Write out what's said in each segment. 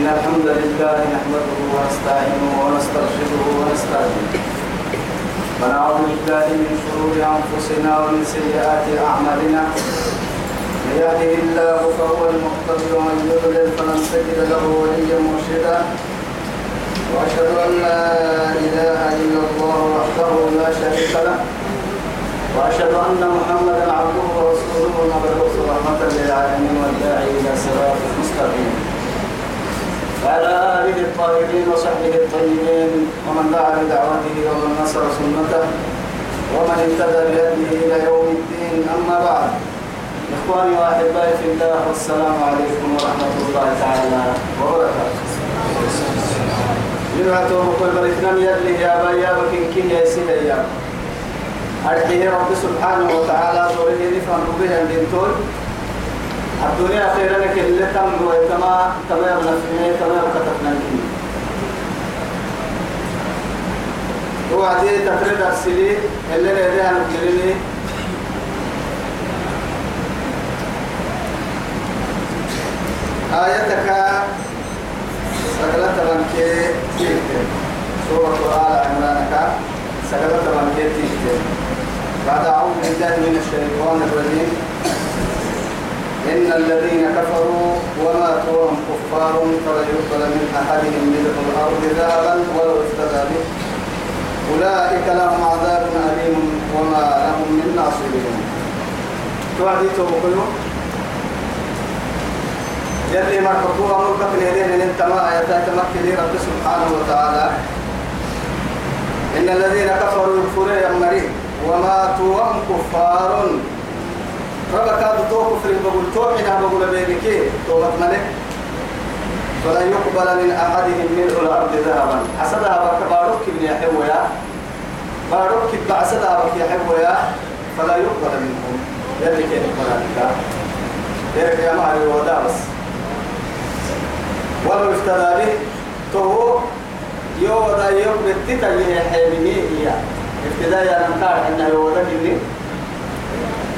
إن الحمد لله نحمده ونستعينه ونسترشده ونستهديه. ونعوذ بالله من شرور أنفسنا ومن سيئات أعمالنا. من يهده الله فهو المهتد ومن يضلل فلن تجد له وليا مرشدا. وأشهد أن لا إله إلا الله وحده لا شريك له. وأشهد أن محمدا عبده ورسوله المبعوث رحمة للعالمين والداعي إلى صراط مستقيم. وعلى آله الطاهرين وصحبه الطيبين ومن دعا بدعوته ومن نصر سنته ومن اهتدى بهديه إلى يوم الدين. أما بعد إخواني وأحبائي في الله والسلام عليكم ورحمة الله تعالى وبركاته. لما توقف البريتنا يدلي يا بيا بكين كي يا سيدي يا. أرحيه رب سبحانه وتعالى دوره نفهم به الدين الدنيا خيرا لك اللي تم ويتما تمام نفسه تمام كتبنا الدين وعدي تفرد السلي اللي نريدها نقلني آيتك سقلت منك تيك سورة آل عمرانك سقلت منك تيك بعد أعوذ بالله من الشيطان الرجيم. إن الذين كفروا وماتوا وهم كفار فلا يقبل من أحدهم ملء الأرض ذهبا ولو افتدى به. أولئك لهم عذاب أليم وما لهم من ناصرين. توعدي توقلوا يلي ما حكوها ملكة في اليدين ان انت ما يتمكن رب سبحانه وتعالى. إن الذين كفروا يكفرون يا مريم وماتوا وهم كفار. ربك هذا تو كفر بقول تو حين بقول بينك. توبت ملك فلا يقبل من أحدهم ملء الأرض ذهبا. حسدها بك بارك ابن يحويا بارك بعسدها بك يحويا فلا يقبل منهم. يلي كيف ملائكه يرك يا مهري ودا بس ولو افتدى به تو يودا يوم بتتا حيمني هي ابتداء يا نمكار انه يودا مني.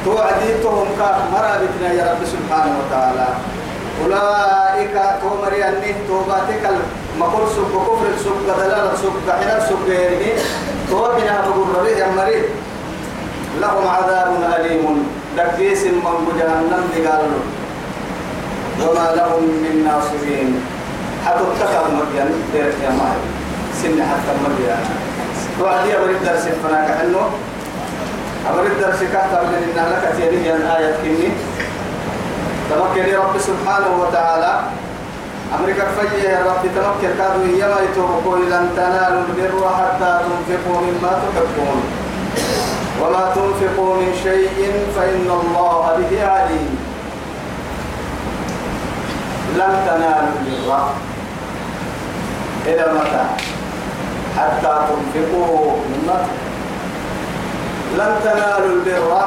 توعديتهم كاف مرابتنا يا رب سبحانه وتعالى. أولئك تومري أني توباتك المقول سوق وكفر سوق دلالة سوق حنا سوق غيره توبنا بقول يا مريض لهم عذاب أليم. دقيس من جهنم لقالوا وما لهم من ناصرين. حتى اتخذ مريم يا مالك سن حتى مريم وعدي أبريد درس فناك حنو. أبريد درس كهتا من إنها لك تيري آية كني. تمكن رب سبحانه وتعالى. أمريكا فجأة يا رب تمكن كادوا إيما يتوقوا لن تنالوا البر حتى تنفقوا مما تحبون. وما تنفقوا من شيء فإن الله به عليم. لن تنالوا البر. إلى متى؟ حتى تنفقوا مما لن تنالوا البر.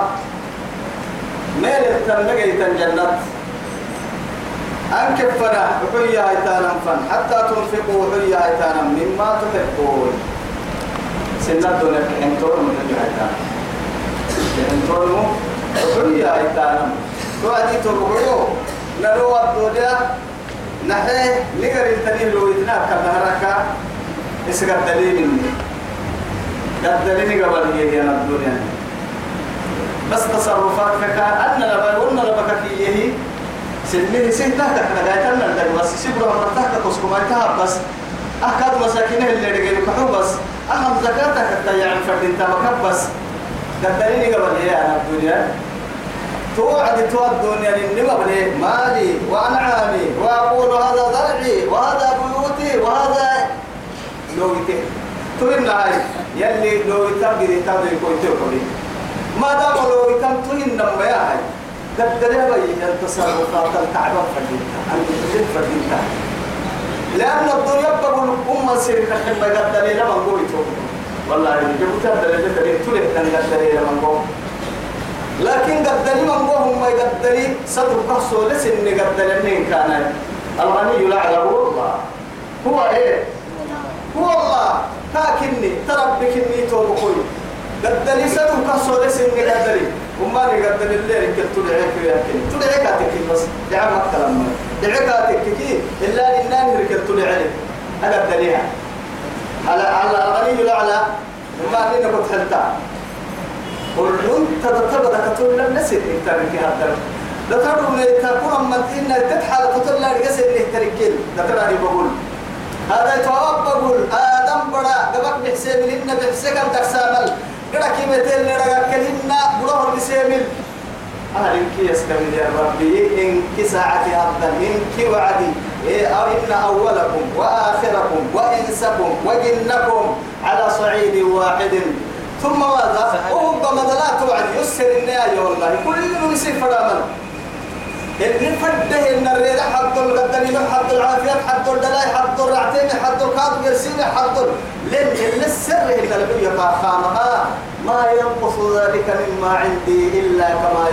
ميل التنبقى يتنجنت أنكب فنا حيا ايتانا فن. حتى تنفقوا حيا ايتانا مما تحبون. سنة دونك انتور من الجهتان انتور حيا ايتانا توعدي تربعو. نلو الدنيا نحن نقر التنين لو يتناك كبهرك اسقى الدليل مني. الدليل قبل هي الدنيا بس تصرفات كان أن لبا قلنا لبا كيه سنين سنة تحنا قايتنا لك بس. سيبرا مرتاح تسكو ما يتهب بس. أحكاد مساكين اللي رجعوا كحو بس. أهم زكاتك حتى يعني فردين تمكب بس. قدريني قبل هي أنا الدنيا توعد تو الدنيا للنمى بلي مالي وأنعامي وأقول هذا ضرعي وهذا بيوتي وهذا لويتي تو هاي يلي لو يتبقي تبقي كويتي كويتي ما دام لو يتم تهن نما يا هاي دبدل بي التصرفات التعبان فردينتا تجد فردينتا لأن الدنيا بقول أم سير كحب قدري لما نقول والله جبت الدليل دليل تلك أن قدري لما نقول. لكن قدري من نقول هم قدري صدر قصو لسن قدري من كان. الغني لا يعلم الله. هو إيه؟ هو الله. كاكني تربكني توبكوي قدري صدر قصو لسن قدري وما نقدر الليل كل تدعيك يا كن تدعيك تكين بس. دعم الكلام دعيك تككي إلا إننا نرك علم أنا الدليل على على الغني الأعلى. ما أننا كنت حلتا أنت تتبدا كتول لم نسيت إنت بك هذا. لا تقول من تكون أما إن تتحال كتول لا رجس إنه تركيل لا ترى بقول. هذا يتواب بقول آدم بڑا قبك بحسين لنا بحسين تكسامل قد كيمتين لنا كلنا بروه بسيمل أهل إنك يستمر يا ربي إنك ساعتي هذا إنك وعدي. إيه أو إن أولكم وآخركم وإنسكم وجنكم على صعيد واحد. ثم ماذا؟ وهم بمدلات وعد يسر النهاية والله. كل يسير فرامل اللي فده إن الريح حد الغدني حد العافية حد الدلاي حد الرعتين حد الكاظم يرسين حد لن اللي السر إن النبي خامها ما ينقص ذلك مما عندي إلا كما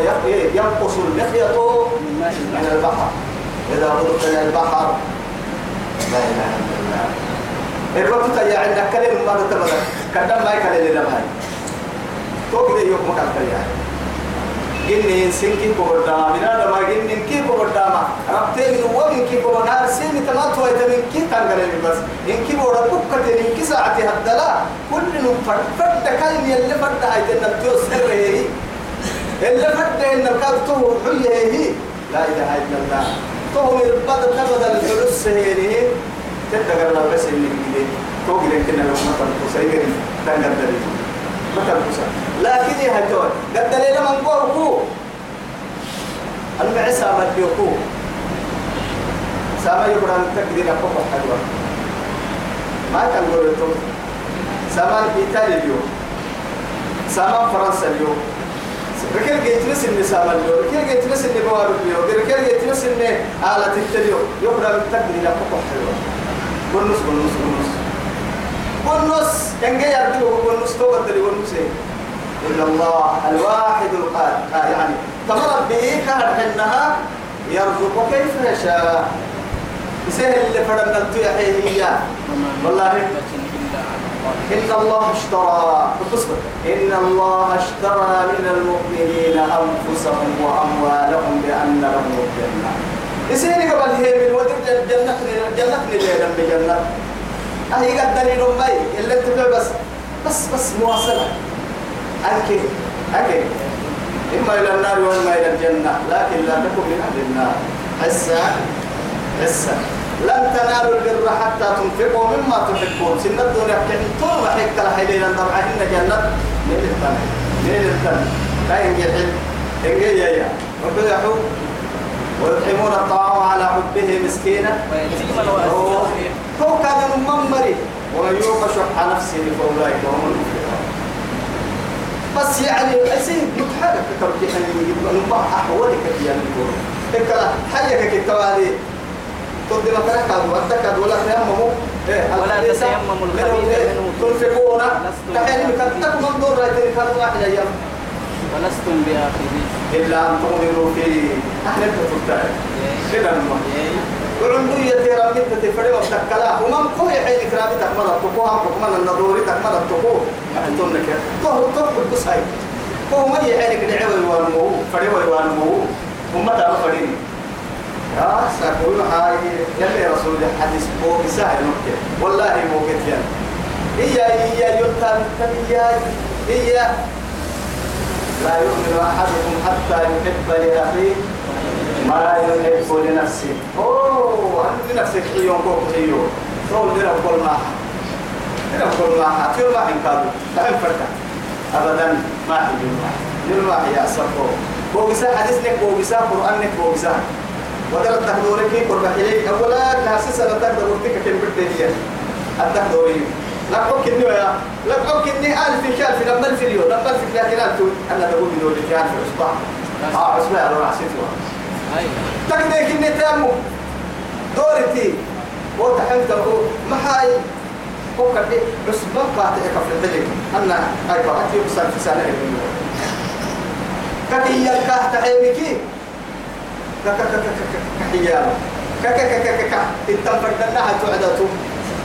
ينقص المخيط من البحر. إذا غضبت إلى البحر لا إله إلا الله. الوقت يا عندك كلمة ما تتبدأ كدام ما يكلم لنا هاي توقي يوم مكان كلام جني سنكي كبرداما من هذا ما جني كي كبرداما ربتي من هو من كي كبرداما سيني تمات هو من كي تنقل بس إن كي بورا بكرة إن كي ساعتي هدلا كل نوم فرد فرد كلمة اللي فرد هاي تنبتو سر هي اللي فرد إن كاد تو حية هي لا إله إلا الله تو من بدل تبدل الفلوس هي تتقر الله بس اللي كده تو كده كنا لو ما تنقصي تنقل ما تنقصي لكن يا هتول قد دليل من قوكو المعسى مديوكو سامع يقرأ تقدير أقوى حلوة. ما كان قولتو سامع إيطاليا اليوم. سامع فرنسا اليوم. ركل جيت بس إني سامع اليوم. ركل جيت بس إني بوارد اليوم. ركل جيت بس إني آلة التليو يقرأ تقدير أقوى حلوة. بونس بونس بونس بونس كان جاي يردو بونس تو بدل بونس إلا الله الواحد القادر. آه يعني تمر به كهر حنها يرزق كيف يشاء يسهل اللي فرنا التوحي هي والله إن الله اشترى إن الله اشترى من المؤمنين أنفسهم وأموالهم بأن لهم الجنة. يسيني قبل هي من ودر جنة جنة ليلة بجنة أهي قد دليل مي اللي انت بس بس بس مواصلة. أكيد أكيد إما إلى النار وإما إلى الجنة لكن لا تكن من أهل النار حسا حسا لن تنالوا البر حتى تنفقوا مما تحبون سن الدنيا كن طول حك الحيلين طبعا إن جنة من الثاني من الثاني كاين جحل إنجي يا يا وبدحوا ويطعمون الطعام على حبه مسكينا ويتيما وأسيرا تو كان ممري ومن يوق شح نفسه فأولئك هم المفلحون بس يعني أسيب متحرك تركي أن نبع أحوالك في الكون إكلا حيك كتوالي تودي مثلا كاد ودك ولا تيمموا. ولا تتيمموا الخبيث منه تنفقون لستم تحين كتك من دور رايتين كان واحد أيام. ولستم بآخذين إلا أن تغمروا فيه أهل التفكار كده المهم وعندو يتيرا مدة تفري وتكلا ومن قوي حين كرامي تكمل التقوى هم حكمان النظوري تكمل التقوى أحطون لك طه طه بالقص هاي هو ما يحين كده عوي وانمو فري وانمو وما تعرف فريني يا سأقول هاي يلي رسول الحديث بو بسهل مكة والله مو كتير هي هي يلتان هي هي لا يؤمن أحدكم حتى يحب لأخيه ما يحب لنفسه أوه أنت لنفسك حيون كوك حيون تقول لنا كل ما لنا كل ما كل ما إنكادو تعال فرقة أبدا ما حيجي ما لنا ما هي أسفو بوغسا حديث لك بوغسا قرآن لك بوغسا ودر التحضوري كي قرب حليك أولا ناسي سنة تقدر ورتك كم بدهية التحضوري لقوك إني ويا لقوك إني ألف كالف لما ألف اليوم لما ألف لكن ألف أنا بقول من دولة كالف عصبة آه عصبة على رأسي أيوة تقدر كني تامو. دورتي وتحمت ما هاي؟ هو كده بس ما قاطع كف الدليل أنا هاي قاطع يوصل في سنة كتي يلقاه تحيمكي كك كك كك كحيال كك كك كك كك التنفردنا هتوعدتو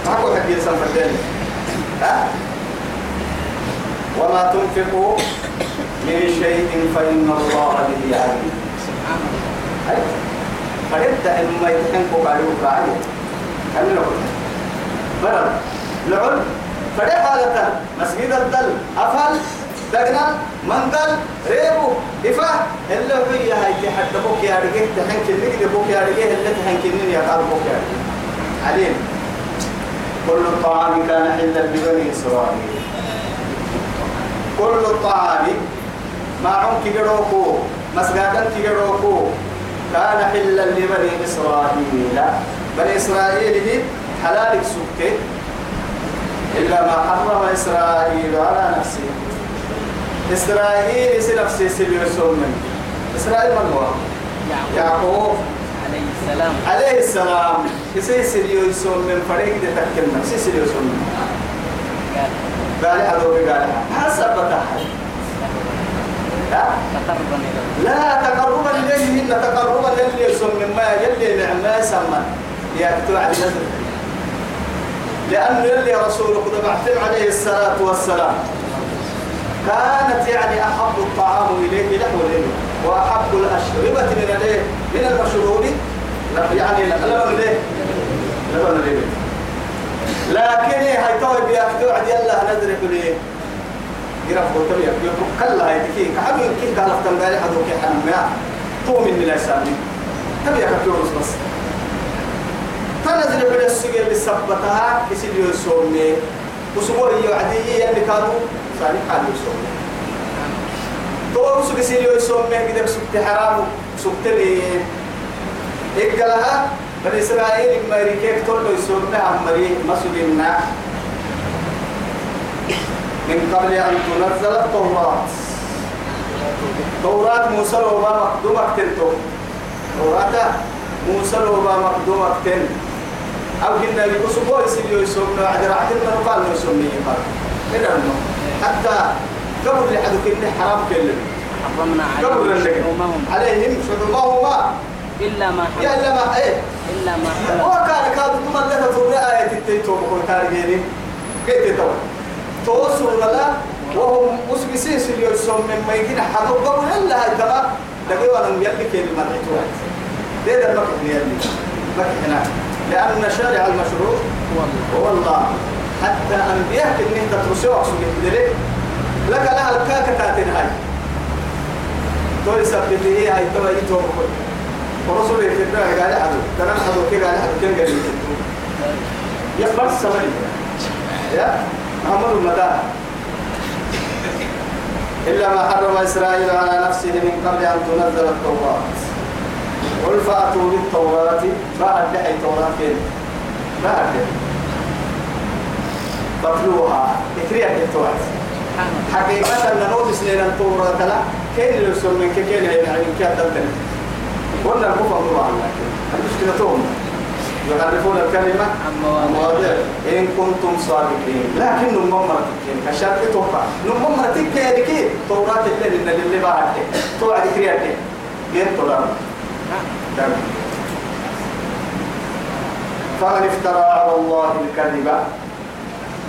معكو حق يسنفردن ها؟ وما تنفقوا من شيء فإن الله به عليم. هاي. فهمت إن ما يتحنكوا قالوا قالوا كان نقول برد لعل فدي حالة مسجد الدل. أفل. دقنا منقل. ريبو. إفا. اللي هي هاي تحت بوك يا رجيه تحن كنك دي بوك يا رجيه اللي تحن كنين يا قال بوك يا رجيه عليم. كل الطعام كان حلا لبني إسرائيل. كل الطعام. ما عم كيروكو مسجدا كيروكو كان حلا لبني إسرائيل. بني إسرائيل هي حلالك سكت إلا ما حرم إسرائيل على نفسه. إسرائيل سنفسي سبيرسون من. إسرائيل من هو؟ يعقوب عليه السلام. عليه السلام. كسي سبيرسون من. فريق دي تكلم. كسي سبيرسون من. قال. هذا قال. حسب بتاعي لا تقربا الله لا تقربا إليه يلي يسمى مما يلي نعمة يسمى. يكتب على نزل. لأنه يلي رسول قد بعثم عليه الصلاة والسلام. كانت يعني أحب الطعام إليه لحم الإبل وأحب الأشربة من الإيه؟ من المشروب. يعني لبن الإيه؟ لبن الإبل. لكن هاي توي بيأكدوا عد يلا ندرك ليه؟ يرفع تبي يقول كلا هاي تكي. كحب كي قال فتن قال حدو كي حنم يا تو من لا يسامي تبي يكفي بس. تنزل بلا السجل اللي سبتها. يصير يسومي وسبوع يعدي يعني كانوا؟ صالح حال يسومي تو وسوق يصير يسومي كده سبت حرام سبت لي. إقلها بني إسرائيل تقول له يسومي عمري مسؤولنا من قبل أن تنزل التوراة. توراة موسى وما مقدومة تنتو توراة موسى وما مقدومة تن أو كنا يقصوا يسير يسومنا عجر عجر من قال يسومني قال كده إنه حتى قبل لحد كنا حرام حرمنا قبل عليهم عليهم شحومهما إلا ما حرم إلا ما إيه؟ إلا ما حرم وكان كاد ثم لها تقول آية التيتو بقول تارجيني كيف تقول توصل لا وهم مسكسيس اللي يسمى من ما يجينا حلو. بقول إلا هاي تمام دقيقة أنا يلي كلمة الحتوات ده ده المكح يلي مكح هنا. لأن شارع المشروع هو الله حتى أنبياء إن أنت ترسوا أقصد لك لها الكاكة تاتين هاي. تقول سبت لي هاي تبا يتوب كل. ورسول الدنيا قال حدو ترى حدو كي قال حدو كي قال يخبر السمري يا؟ محمد المدى إلا ما حرم إسرائيل على نفسه من قبل أن تنزل التوراة قل فأتوا بالتوراة بعد دحي التوراة فين بعد فاتلوها اكريها التوراة حقيقة نقول سنين التوراة لا كين اللي يرسل من كين يعني كين قلنا الكفر طبعا لكن المشكلة توم يعرفون الكلمة؟ عن مواضيع إن كنتم صادقين. لكن نممرتك كشرط توقع. نممرتك كي توراة اللي اللي اللي بعد. توعد كرياتي غير توراة فمن افترى على الله الكذب.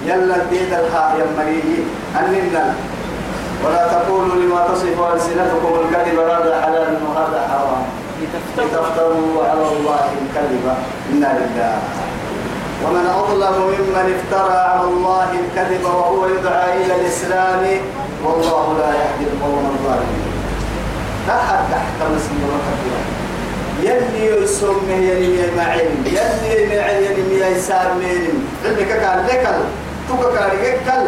يلا ديد الحا يمريه أننا. ولا تقولوا لما تصف ألسنتكم الكذب هذا حلال وهذا حرام. لتفتروا على الله الكذب. إنا لله. ومن أظلم ممن افترى على الله الكذب وهو يدعى إلى الإسلام والله لا يهدي القوم الظالمين. تحت تحت مسلم وكبيرا يلي يسمه يلي معين يلي معين يلي يسار مين علمك كان لكل توك كان لكل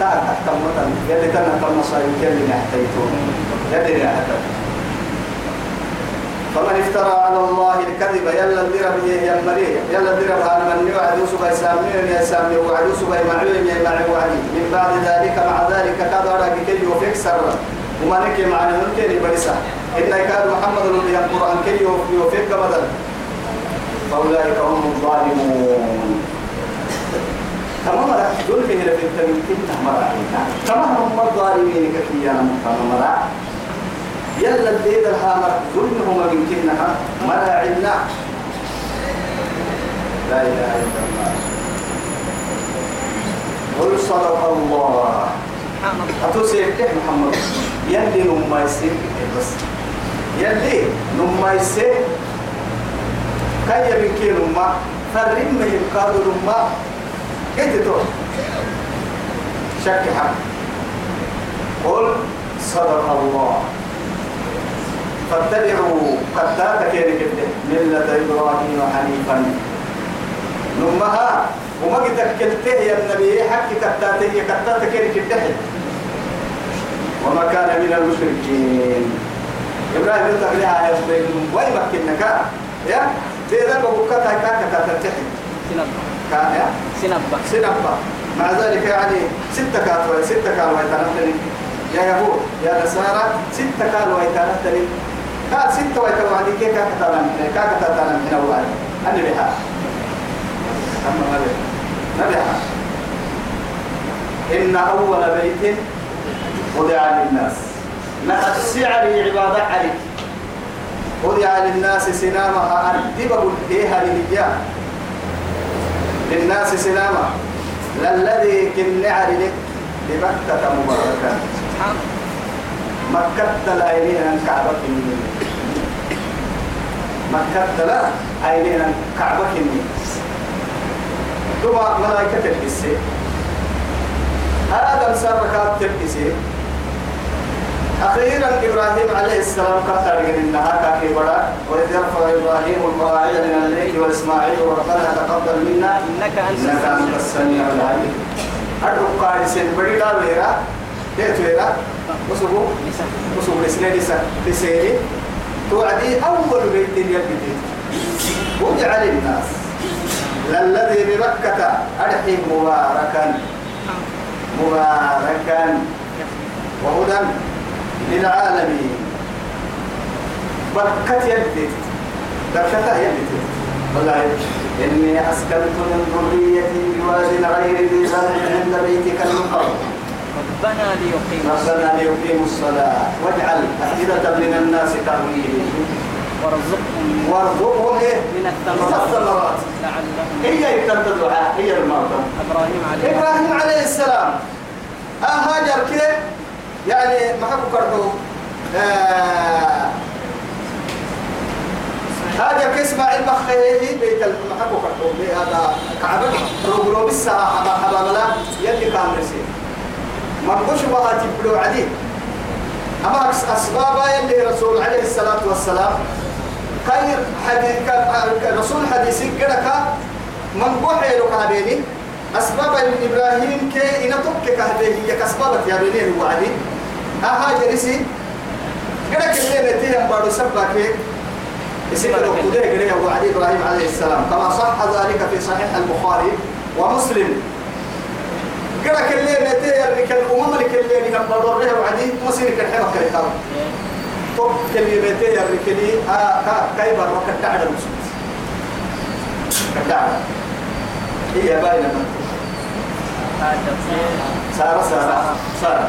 تحت تحت مثلا يلي تنا تم صايم يلي نحتيتون يلي نحتيتون فمن افترى على الله الكذب يلا الدرب يا مريه يلا الدرب على من يوعد يوسف يسامين يا وعد يوسف يمعلم يا وعدي من بعد ذلك مع ذلك كاد أراك كي يوفيك سر وما نكي معنا نكي برسا إن كاد محمد الذي القرآن كي يوفيك بدل فأولئك هم الظالمون. تمام لا دول في هنا في التمكين تمام تمام هم الظالمين كثيرا. تمام يلا الليل الهامر ظلمهم من كنها ملاعنا لا إله إلا الله. قل صدق الله. أتوسيك محمد؟ يلي نما يسير؟ بس. يلي نما يسير؟ كي يمكن نما فرم ما يبقى لما كنت تو شك حق. قل صدق الله. فاتبعوا قد كيرك ملة إبراهيم حنيفا. نمها وما قد يا النبي حكي كتاتي كتاتي كيرك الدحي وما كان من المشركين. إبراهيم يقول لها يا سبيل وين مكنك يا تيدا بوكتا كاكا تتحي سنبا. كان يا سنبا. سنبا. مع ذلك يعني ستة كاتوا ستة كانوا يتنفذني يا يهود يا نصارى ستة كانوا يتنفذني قال ستة ويتوعدي كيف كاكا تنفذني كاكا تنفذني أول؟ أنا بها أما نبي نبيها إن أول بيت وضع للناس. لا السعر عبادة عليك. وضع للناس سنامها أردبه إيها للجاه. للناس سنامة للذي كنعر لك بمكة مباركة. سبحان مكة لا أيدينا كعبة مكة لا أيدينا كعبة ثم ملائكة الحسي هذا مسار ركاب تلبسي أخيرا إبراهيم عليه السلام كتر إنها كاكي بڑا وإذ يرفع إبراهيم القواعد من البيت وإسماعيل ربنا تقبل منا. إنك أنت السميع العليم. أدعو بدي لا ويرا كيف ويرا وسبو وسبو لسنة لسا لسيري توعدي أول بيت يلبي وجع للناس. للذي بمكة أرحي مباركا. مباركا. وهدى للعالمين. بركة يدي بركة يدي والله إني أسكنت من ذريتي بواد غير ذي زرع عند بيتك المقرب. ربنا ليقيم ربنا ليقيموا الصلاة. واجعل أفئدة من الناس تهوي وارزقهم من- وارزقهم إيه؟ من الثمرات. لعلهم هي يتم الدعاء هي المرضى إبراهيم عليه إبراهيم عليه السلام. آه هاجر كده. يعني ما حكوا كرهو آه هاجر كسمع المخيه بيت كرهو هذا كعبة. رجلو بالساعة حبا حبا ملا. يلي كان ما نقولش بها تبلو عديد أما أسباب يلي رسول عليه الصلاة والسلام؟ خير حديث رسول حديث كده من بوحي لك هذيني. أسباب إبراهيم كي إن تبكي كهذه هي كأسباب يا بني الوعدي أها جلسي. كده كده نتيجة بارو يصير لو كده كده وعدي إبراهيم عليه السلام. كما صح ذلك في صحيح البخاري ومسلم. كده كده نتيجة كان أمم اللي كده بارو ره وعدي مسير كان حما كده طب كلمتين يا ركلي ها كا كاي برا كتعد المسلم كتعد هي باينة هذا سارة سارة سارة.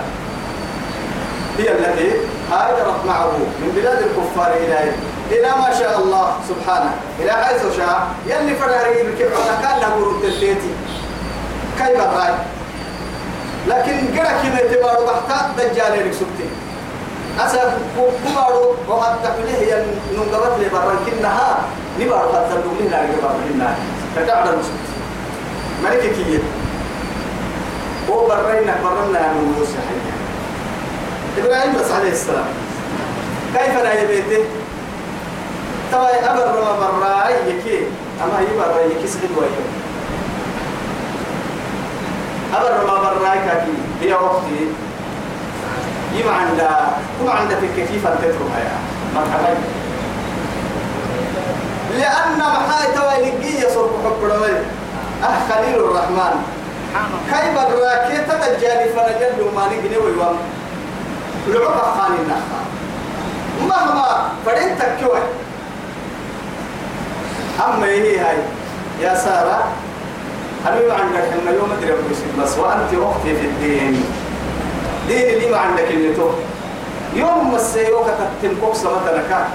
هي التي هاجرت معه من بلاد الكفار إلى إلى ما شاء الله سبحانه. إلى حيث شاء يلي فراري بكيف كان له ورد البيتي كاي براي لكن قرأ كما يتبارو بحتا دجالي لك سبتي أسا كبارو وقد تقوليه هي ننقبت لي برا كنها نبارو قد تقوليه لا يبارو كنها فتعد المسلم ملك كيه هو برينا برنا يا موسى حيا إبراهيم بس عليه السلام. كيف لا يبيته؟ توا أبر ما براي يكي. أما يبر يكي سجد ويكي أبر ما براي كاكي هي أختي يما عند كم عند في كيف تتركها يا مرحبا. لأن محاي توا يلقي يصرف حب أه خليل الرحمن. كيف الراكي تتجاني فرجل ما نجني ويوام لعبة خاني النخا. مهما فرين تكوي أما هي هاي. يا سارة. حبيبي عندك إن يوم أدري بس وأنت أختي في الدين. دين اللي ما عندك اللي تو يوم ما السيوك تتم سما تنكا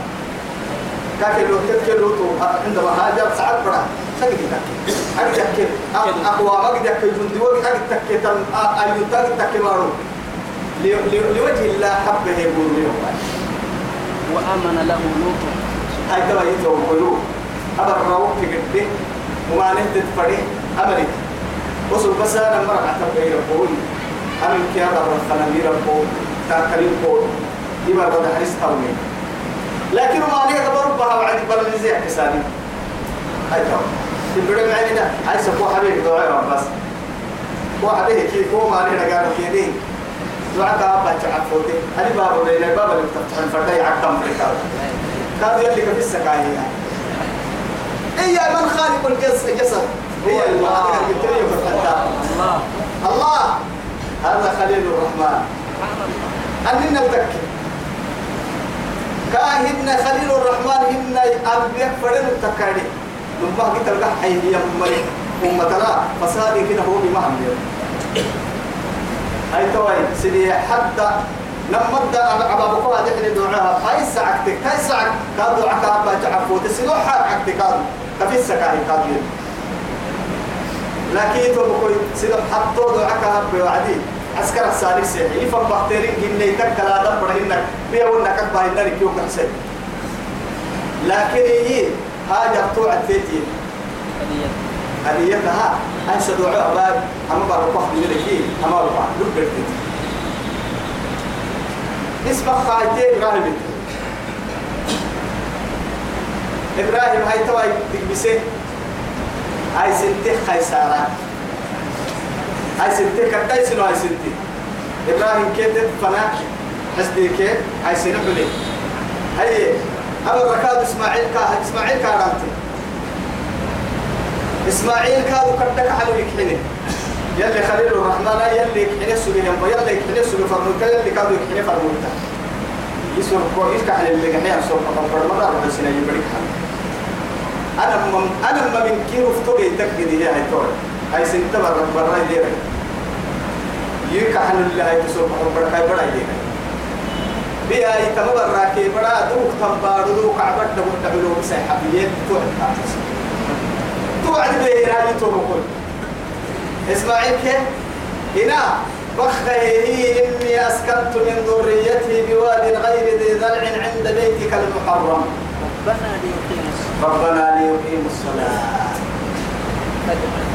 كاكي لو تتكلو تو عندما هاجر ساعات برا. سكت تكي أجي تكي أقوى أجي تكي جندي وجه أجي تكي تم أيو تكي تكي مارو لوجه الله حبه يقول اليوم وآمن له لوط. هاي تبا يتوه قلوب. أبر روك تقدي وما نهدد فريق. أمريكا وصل بس أنا مرة أعتبر ربوي أنا كيا رب الخنامي ربو تاكلين بول يبقى رب حريص توني لكن ما عليك قبل بها وعد بل زي كساني هاي تو تبرد معنا عايز أبو حبيبي دعاء بس. هو حبيبي كي هو ما علينا قالوا كيدي دعاء كابا تعفوتي هذه باب ولا باب اللي بتفتح الفرد يعقم في الكون كان يلي في السكاية إيا من خالق الجسد؟ هي الله. الله. الله. هذا خليل الرحمن. أننا نتذكر. كاهن خليل الرحمن هن أنبياء فرن التكاري لما قلت لك حي هي مري أمتنا فسادي كده هو بمعنى أي توي سيدي حتى لما ابدا ابا بكو هذه اللي دعاها هاي ساعتك هاي ساعك كان دعاك ابا تعفو تسلو حاجتك كان كفي السكاي كان لكن تو بكو سيدو حطو دعاك ابا وعدي. عسكر السالك سيحي. يفهم بكتيرين جنيه تكلا دم برهنك. بيونا كتبا هنالك يوم كحسين لكن هي هاجر توعد تيتي هديتها أي سدوع أباد أما واحد من الكي أما واحد لو برتت اسمه خايتين إبراهيم. إبراهيم هاي تواي تكبسه هاي سنتي خيسارة هاي سنتي كتاي سنو هاي سنتي إبراهيم كده فنا حسدي كده هاي سنو حلي هاي أبو ركاد إسماعيل كا إسماعيل كارانتي إسماعيل كادو كدك على الكحنة يلي خليل الرحمن يلي كحنة سبيهم ويلي كحنة سبي فرموتا يلي كادو كحنة فرموتا. يسوع كويس كحل اللي جميع سوق قبل مرة ربع سنة يبرك أنا مم أنا ما من كيلو فتوي تكدي هي هاي تور هاي سنت برا برا يدير يكحل اللي هاي تسوق قبل هاي برا يدير بيا يتمبر راكي برا دوك تنبارو دوك عبد دوك تعلو بسحبيات توعد توعد هذه توبكل إسماعيل كيف هنا. بخه إني أسكنت من ذريتي بواد غير ذي زرع عند بيتك المحرم. ربنا ربنا ليقيموا الصلاة.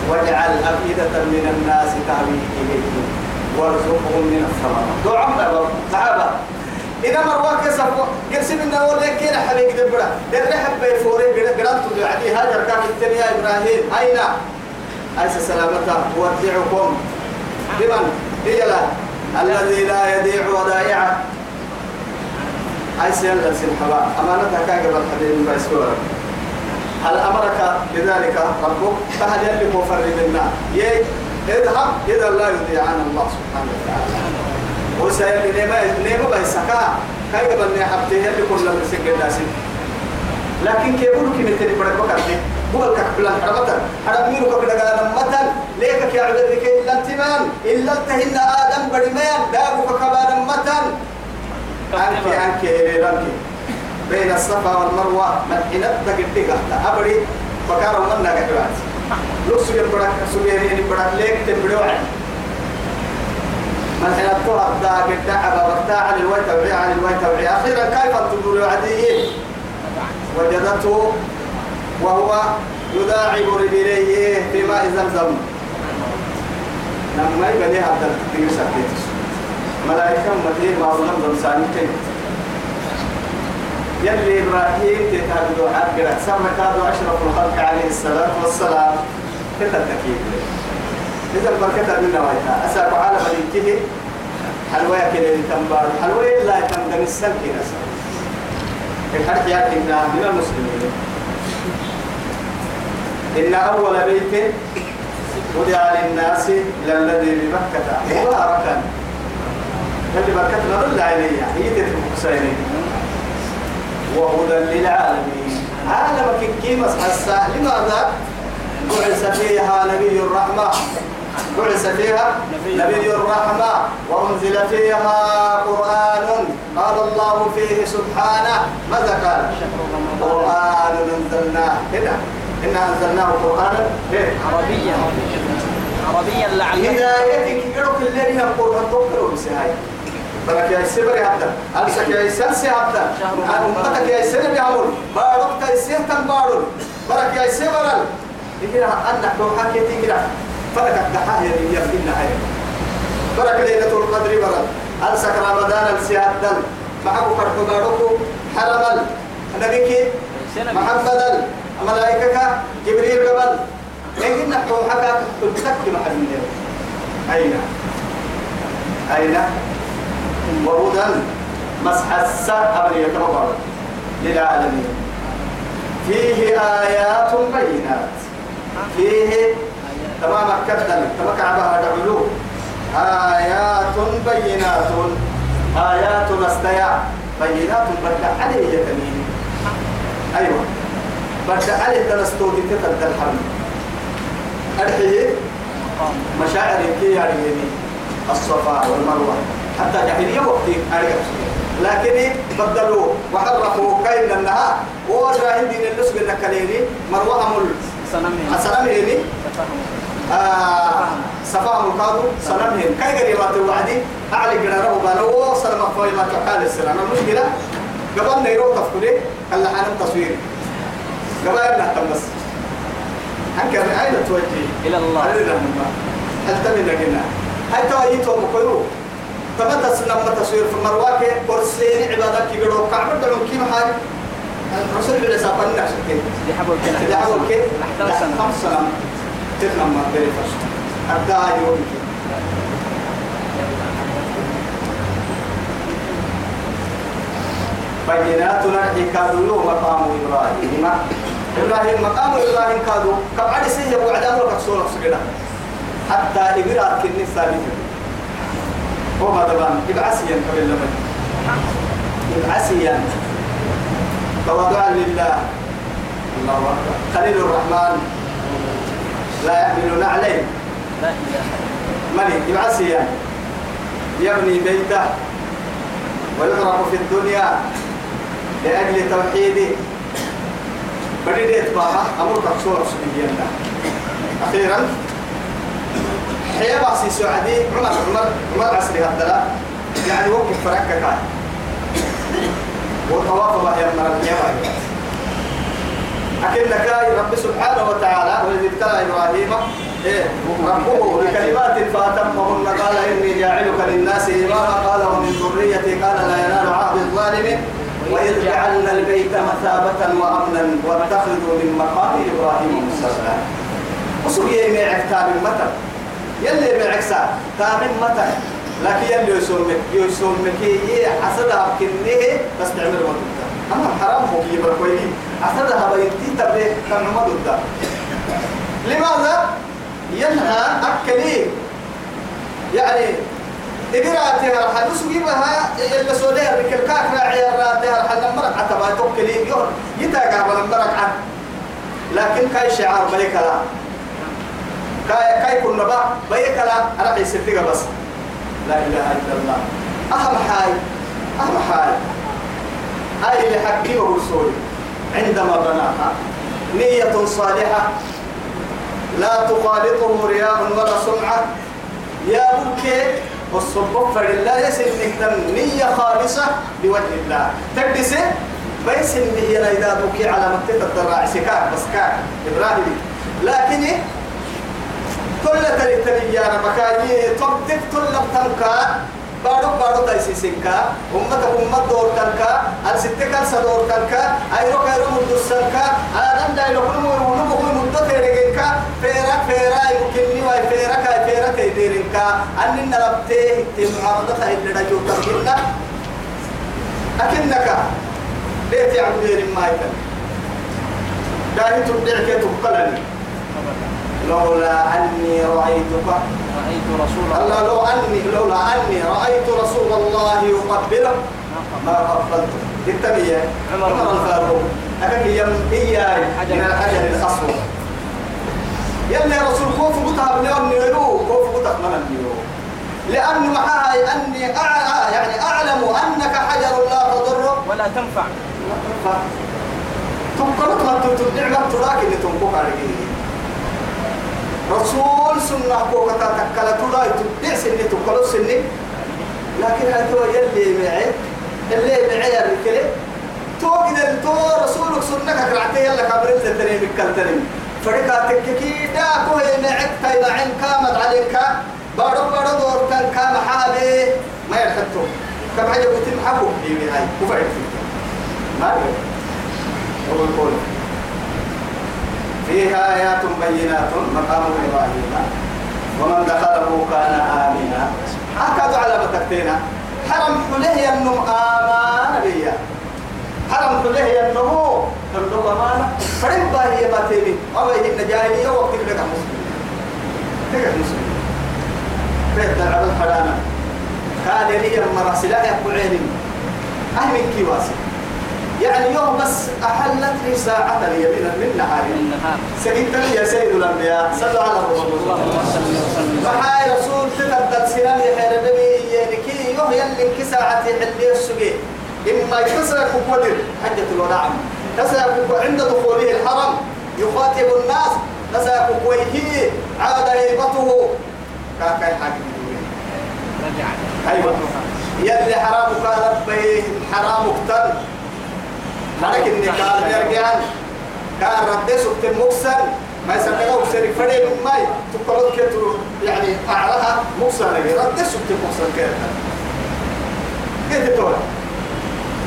واجعل أفئدة من الناس تهوي إليهم وارزقهم من الثمرات. دعاء صحابة إذا مروا كسر قرسم إنه هو لك كنا حبيب دبرة در حب يفوري قرأت يعني هاجر كان الدنيا إبراهيم. أين؟ أيس سلامته ودعكم بمن؟ هي لا. الذي لا يضيع ودائعه أيس يلا سنحبا أمانتها كان قبل حبيب بيسورة هل أمرك بذلك ربك؟ فهل يلك مفرد النار اذهب. إذا لا يضيع عن الله سبحانه وتعالى. وسيل نيما نيما بيسكا كاي قبل ني حبتي اللي كل من سجل لازم لكن كيف يقول كي مثل بدك بكرتي هو الكحبل حرمتا. حرميرو كبدا قال مثلا. ليك يا عبد لك إلا انتمان إلا تهن آدم بدمان دابو كبا مثلا. انك انك رنك بين الصفا والمروة مدحنت تقدك أبري فكار من نغا جوات لو سجل بدك سجل بدك ليك تبدو من حين الطهر دا قد دعب وقتا عن الويت وعي عن الويت وعي أخيرا كيف تقول عدي؟ وجدته وهو يداعب رجليه في ماء زمزم. لما يبني هذا التكتير سكتت ملائكة مدير ما زمزم ثاني كيف يلي إبراهيم تتهدد حق سمى كادوا أشرف الخلق عليه الصلاة والسلام. كيف التكييف إذا البركة من نوايتها. أساق على ملكه حلوية كده تنبار. حلوية لا تنبار السلك نسا الحرق يأتينا من المسلمين. إن أول بيت وضع للناس للذي بمكة مباركا. اللي بركتنا ضل عليها هي تتبقى وهدى للعالمين. عالمك كيمس حسا لماذا؟ بعث فيها نبي الرحمة. بعث فيها نبي الرحمة. وأنزل فيها قرآن قال الله فيه سبحانه. ماذا قال؟ قرآن أنزلناه. هنا. إنا أنزلناه قرآنا. عربيا. عربيا لعلك. هدايتك يروك الذي يقول تقرأ بسهاي برك يا سبر يا عبد أمسك يا سلسي عبد أمتك يا سنة بيعمل بارك يا سنة بارون برك يا سبر يقرا أنك لو حكيت يقرا فرق الدحاه يمكن هاي فرق ليلة القدر برد. ألسك رمضان السياد دل معه فرق باركو حرم النبيك محمد الملائكة جبريل قبل لكن نحن حكا تتك محل أين؟ أين؟ وهدى مسح السحب يتبع للعالمين. فيه آيات بينات. فيه تمام كتل تمام كعبها دعلو آيات بينات. آيات استياء بينات بدأ عليه يتمين أيوة. بدأ عليه تنستودي تتل الحرم أرحيه مشاعر كي يعني الصفا والمروة. حتى جاهلية وقتي أريد. لكن بدلوا وحرفوا كيل النهار وجرى هندي للسق النكاليني سنمين سنمهني آه سفاهم القادو سنمهن. كي قريبات الوعدي أعلي قراره بانو سلم أخوي ما تحال السلام. المشكلة قبل نيرو تفكري هلا حنم تصوير قبل نهتم بس. أنك أين توجه إلى الله. هل تبين قلنا هل توجهتهم مكيرو تمتس لما تصوير في مروان كورسين عبادك يقولوا كعبة دعون كيف حاج الرسول بن عيسى قال لنا شكل دي حبوا كده 11 سنة خمس سنة تفهم ما بيري فش حتى يوم. بينات نرحي كادوا له مقام إبراهيم. إبراهيم مقام إبراهيم كادوا كم عدي سيه وعد أمرك سورة سجدة حتى إبراهيم كني ثابت. هو ما دبان إبعاسيا قبل لمن إبعاسيا تواضعا لله. الله أكبر. خليل الرحمن. لا يحملون عليه. من إبعاسيا يبني بيته. ويغرق في الدنيا. لأجل توحيده. بديت بها أمرك صورة سبحانه أخيرا. حياة باسي سعدي عمر عمر عمر عسري هذا يعني وقف فرقك كاي. وطواف بها يا مرة يا أكن كاي رب سبحانه وتعالى والذي ابتلى إبراهيم. إيه ربه بكلمات فأتمهن. قال إني جاعلك للناس إماما. قال ومن ذريتي قال لا ينال عهد الظالم وإذ جعلنا البيت مثابة وأمنا واتخذوا من مقام إبراهيم مصلى وسوي معك تابع متى يلي سا تابع متى؟ لكن يلي يسومك يسومك هي حسدها بكنيه بس تعمل مدودة أما حرام هو يبقى كويس حسدها بيتي تبلي كان مدودة لماذا؟ ينهى أكلي. يعني إبراتها رح نسويبها إلا سوداء ركل كاك راعي راتها رح نمرك عتبا توكلي. يور يتاقع ونمرك عن. لكن كاي شعار بيكلا كاي كاي كنا با بيكلا أنا بس. لا إله إلا الله. أهم حاي أهم حاي هاي اللي حكي ورسولي عندما بناها. نية صالحة. لا تخالطه رياء ولا سمعة. يا بكي والصبح فلله يسن نهتم نية خالصة لوجه الله. تقدسه بيس اللي هي إذا بكي على مكة الدراع سكاك بس كاك. إبراهيم. لكن كل تري تري يا مكاني تبدك كل تنكا بارو بارو تايسي سنكا أمة أمة دور تنكا الستة كان سدور تنكا أيرو كيرو مدوس تنكا أنا ندا يلو كل مو ونو بقول مدة تيرجينكا فيرا فيرا يمكن ني واي فيرا كاي فيرا تيديرينكا أني نلبته تيم عرضة اللي رجو تركنا أكنك ليه تعبدين ما يكن داهي تبدعك تبقلني. لولا أني رأيتك رأيت رسول الله الله لو أني لولا أني رأيت رسول الله يقبله ما قبلته التبية عمر الفاروق أكاك يم إياي من الحجر الأسود يلي رسول خوف قطها بليون نيرو خوف قطها من النيرو لأن معها أني أعلى يعني أعلم أنك حجر لا تضر ولا تنفع تنقلت ما تبدع ما تراك اللي تنقوك على رسول سنة كوكا تكلا تلا تبدع سنة تقلو سنة. لكن هذا يلي معي؟ اللي معي الركلة تو كده تو رسولك سنة كرعتي يلا كبرت تري بكل تري. فريقا تككي دا كوه معك تايلا عين كامت عليك. بارو بارو دور كان كام حابي. ما يرحتو كم حاجة قلت محبوب دي هاي. وفعل ما القول فيها آيات بينات مقام إبراهيم. ومن دخله كان آمنا. هكذا على بتكتينا حرم حليه النم آمان بيا. حرم حليه النمو تملك أمانة فرم باهي ما تبي أو هي النجاهية وقت لك مسلم. لك مسلم. فيت العبد الحرانة كان لي مراسلة يقول عيني أهل كيواسي. يعني يوم بس أحلت لي ساعة لي من النهار سيدنا يا سيد الأنبياء صلى على رسول فحاي رسول تقدر سنان يحير النبي يعني كي يوم يلي كساعة حلي السجي إما يتسرق قدر حجة الوداع. تسرق عند دخوله الحرم. يخاطب الناس تسرق وجهه عاد هيبته كاكاي حاكم رجع أيوة. يلي حرام قال بيه حرام مالك النكال يرجعن كان رد سكت المكسر ما يسمونه سري فري من ماي تقرض كتو يعني أعلها مكسر رد سكت المكسر كده كده تقول؟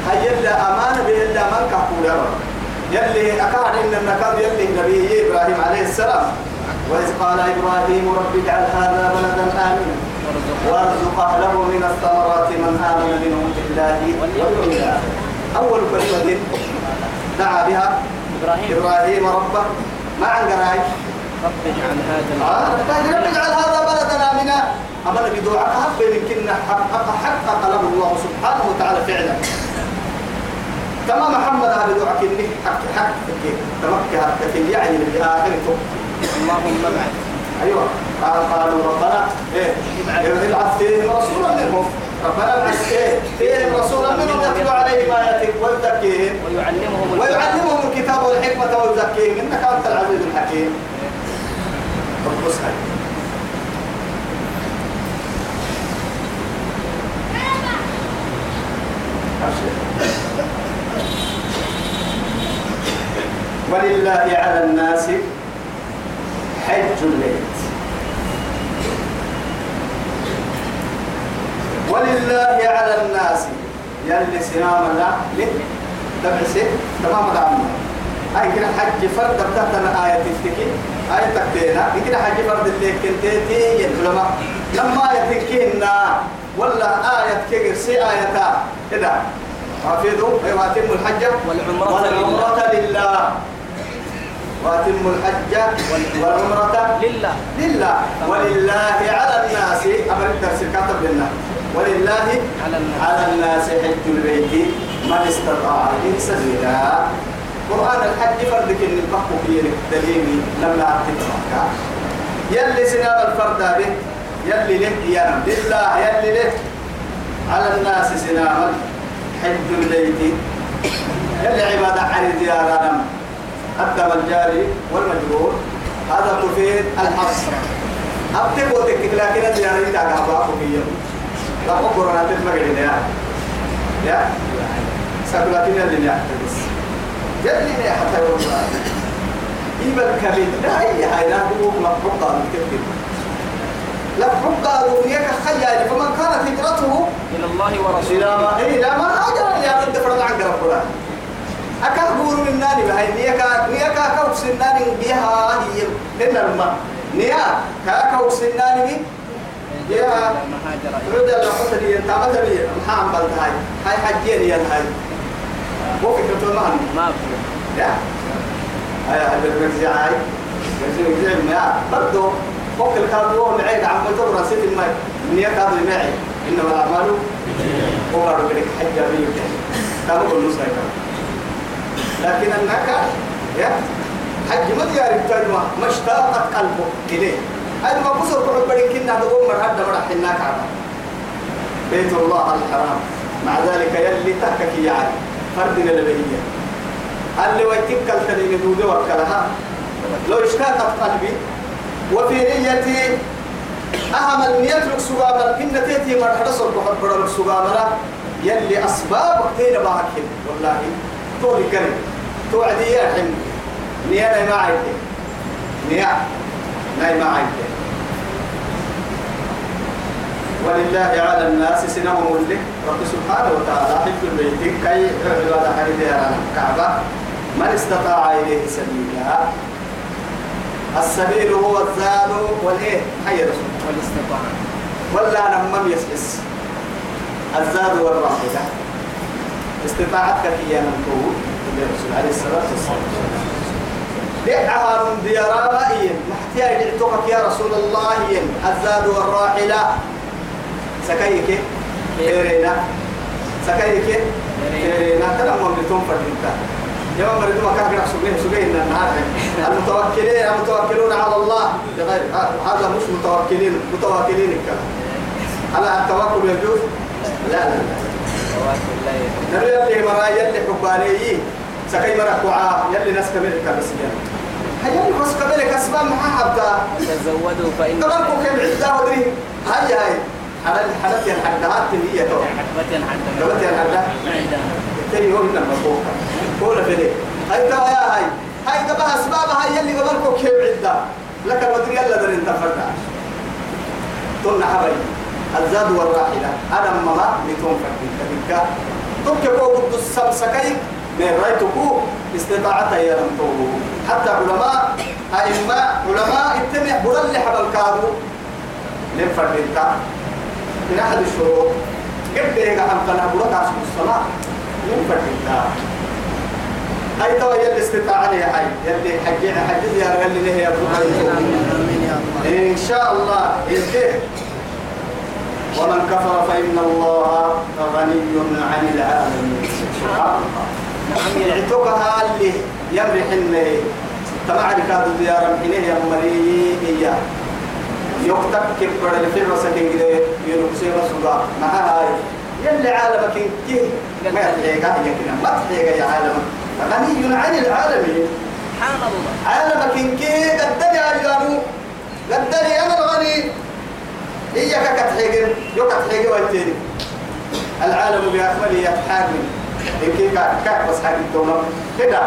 هاي يلي أمان به يلي أمان كحول يا رب. يلي أكاد إن النكال يلي النبي إبراهيم عليه السلام وإذ قال إبراهيم رب اجعل هذا بلدا آمنا وارزق أهله من الثمرات من آمن منهم بالله واليوم الآخر. أول كلمة دعا بها إبراهيم. إبراهيم ربه. ما عن قراي رب اجعل هذا آه البلد رب اجعل هذا بلدا آمنا أمر بدعاء. حق يمكن حقق حقق له الله سبحانه وتعالى فعلا. تمام محمد هذا دعاء كني. حق حق تمكى حق يعني بآخر اللهم أيوه. قال قالوا ربنا إيه ابعث فيهم رسولا منهم. ربنا ابعث إيه. فيهم رسولا منهم يتلو عليهم آياتك؟ ويزكيهم. ويعلمهم الكتاب. ويعلمهم الكتاب والحكمة ويزكيهم. إنك أنت العزيز الحكيم. هاي ولله على الناس حج البيت ولله على الناس. يلي سنام لا تبعسي تمام العمل أي كده حج فرد بتاعتنا آية تفتكي؟ آية تكتينا. كده حج فرد اللي كنتي يدلما لما آية تكينا ولا آية كير سي آية كده. حافظوا أيوة أتم الحج. والعمرة لله. وأتم الحج والعمرة لله. لله. ولله على الناس. أمر الدرس كاتب لنا. ولله على الناس حج البيت من استطاع إليه سبيلا. قرآن الحج فردك إن البحث فيه دليل لما مكة يلي سناب الفرد به يلي له ينام لله يلي له على الناس سنام حج البيت. يلي عبادة عن ديار نم. الدم الجاري والمجبور هذا تفيد الحصر. أبتبو تكتك لكن الديار يتاقع بابو في لا أقول أنا تتمقل يا يا سأقولاتين اللي يحتبس يلي حتى يوم إيبا الكبير لا أي هاي لا هو مفروضة الكبير لا حق دنياك خيال فمن كانت هجرته إلى الله إلى ورسوله ما إلى ما هاجر يا رب فرد عن ربنا أكاد بورو من ناني بهاي نيكا نيكا كوك سناني بيها هي هنا الماء نيا كاكوك سناني إلى رد حتى لي عملت لي محام بلد هاي. حجين يا هاي. مو فكرة المعنى ما في. يا هاي هاي. بالرجع هاي بالرجع ما برضو فوق الكادو معي عم تدور سيد الماء. نيا كادو معي. إنما الأعمال هو قالوا لك حجة بيك كانوا كل نص لكن انك يا حج ما ديار التجمع ما اشتاقت قلبه إليه. هذا ما بصر كل بدين كنا نقوم مرحبا مرحبا هناك عبا بيت الله الحرام. مع ذلك يلي تحكك يعني فردنا لبهية اللي ويتك التنين دودة وكلها؟ لو اشتاقت قلبي. وفي نيتي أهم لك سقامر إن تيتي مرحلة صرف حبر لك سقامر يلي أسباب وقتين باكين والله تولي كريم توعدي يا حمي نيانا ما عيدي نيا. ما عيد ولله على الناس سنهم اللي رب سبحانه وتعالى حب البيت كي يعبد على حديث الكعبة من استطاع إليه سبيلا؟ السبيل هو الزاد والإيه؟ حي رسول والاستطاعة ولا أنا مم يسحس الزاد والراحلة. استطاعتك يا من الرسول عليه الصلاة والسلام. دعها من ديارا رأيين محتيا دعتك يا رسول الله الزاد والراحلة. سكايك كيرينا. سكايك كيرينا. ترى مملكتهم فردينتا يوم مريض ما كان يحسب له سجين النهار. المتوكلين المتوكلون على الله. بغير هذا مش متوكلين متوكلين الكلام. على التوكل يجوز؟ لا لا لا. نبي اللي مرا يلي حباني. سكاي مرا كوعا يلي ناس كبير كبس هيا بس كبير كسبان معاه عبدا تزودوا فإن تباركوا كم عدا ودري هاي هاي حلال حلال يا حدات اللي هي تو حكمة حتى قلت يا حدات التاني هو من المفروض قول فيدي هاي توا يا هاي. هاي تبع أسبابها يلي قبلكم كيف عدة. لك المدري يلا در انت فردا تون حبي الزاد والراحلة. أنا ماما لتون فردين تبكى. تبكى كو قد السمسكي من رايتكو استطاعتها يا لم حتى علماء أئمة علماء اتبع برل حبل كادو لم فردين تا من أحد الشروط قد يقع عن قناة برك عشق الصلاة. لم فردين تا هاي توا يلي استطاعة يا هاي يلي حجي حجي يا رجل آمين يا الله. إن شاء الله. إيه ومن كفر فإن الله غني عن العالمين. سبحان الله. يعتقها اللي يمرح اللي تبع كادو ديارا حينه يا مري إياه يكتب كبر الفيلم وسكين كده ينقصي رسولا مع هاي؟ يلي عالمك كي ما تحيقا هي كده ما تحيقا يا عالم. غني عن العالمين سبحان الله. عالمك كي قدني أجانو قدني أنا الغني هي كتحيقن يو كتحيقن ويتيني. العالم بأكمله يتحاكم كاك بس حاجة الدولة كده.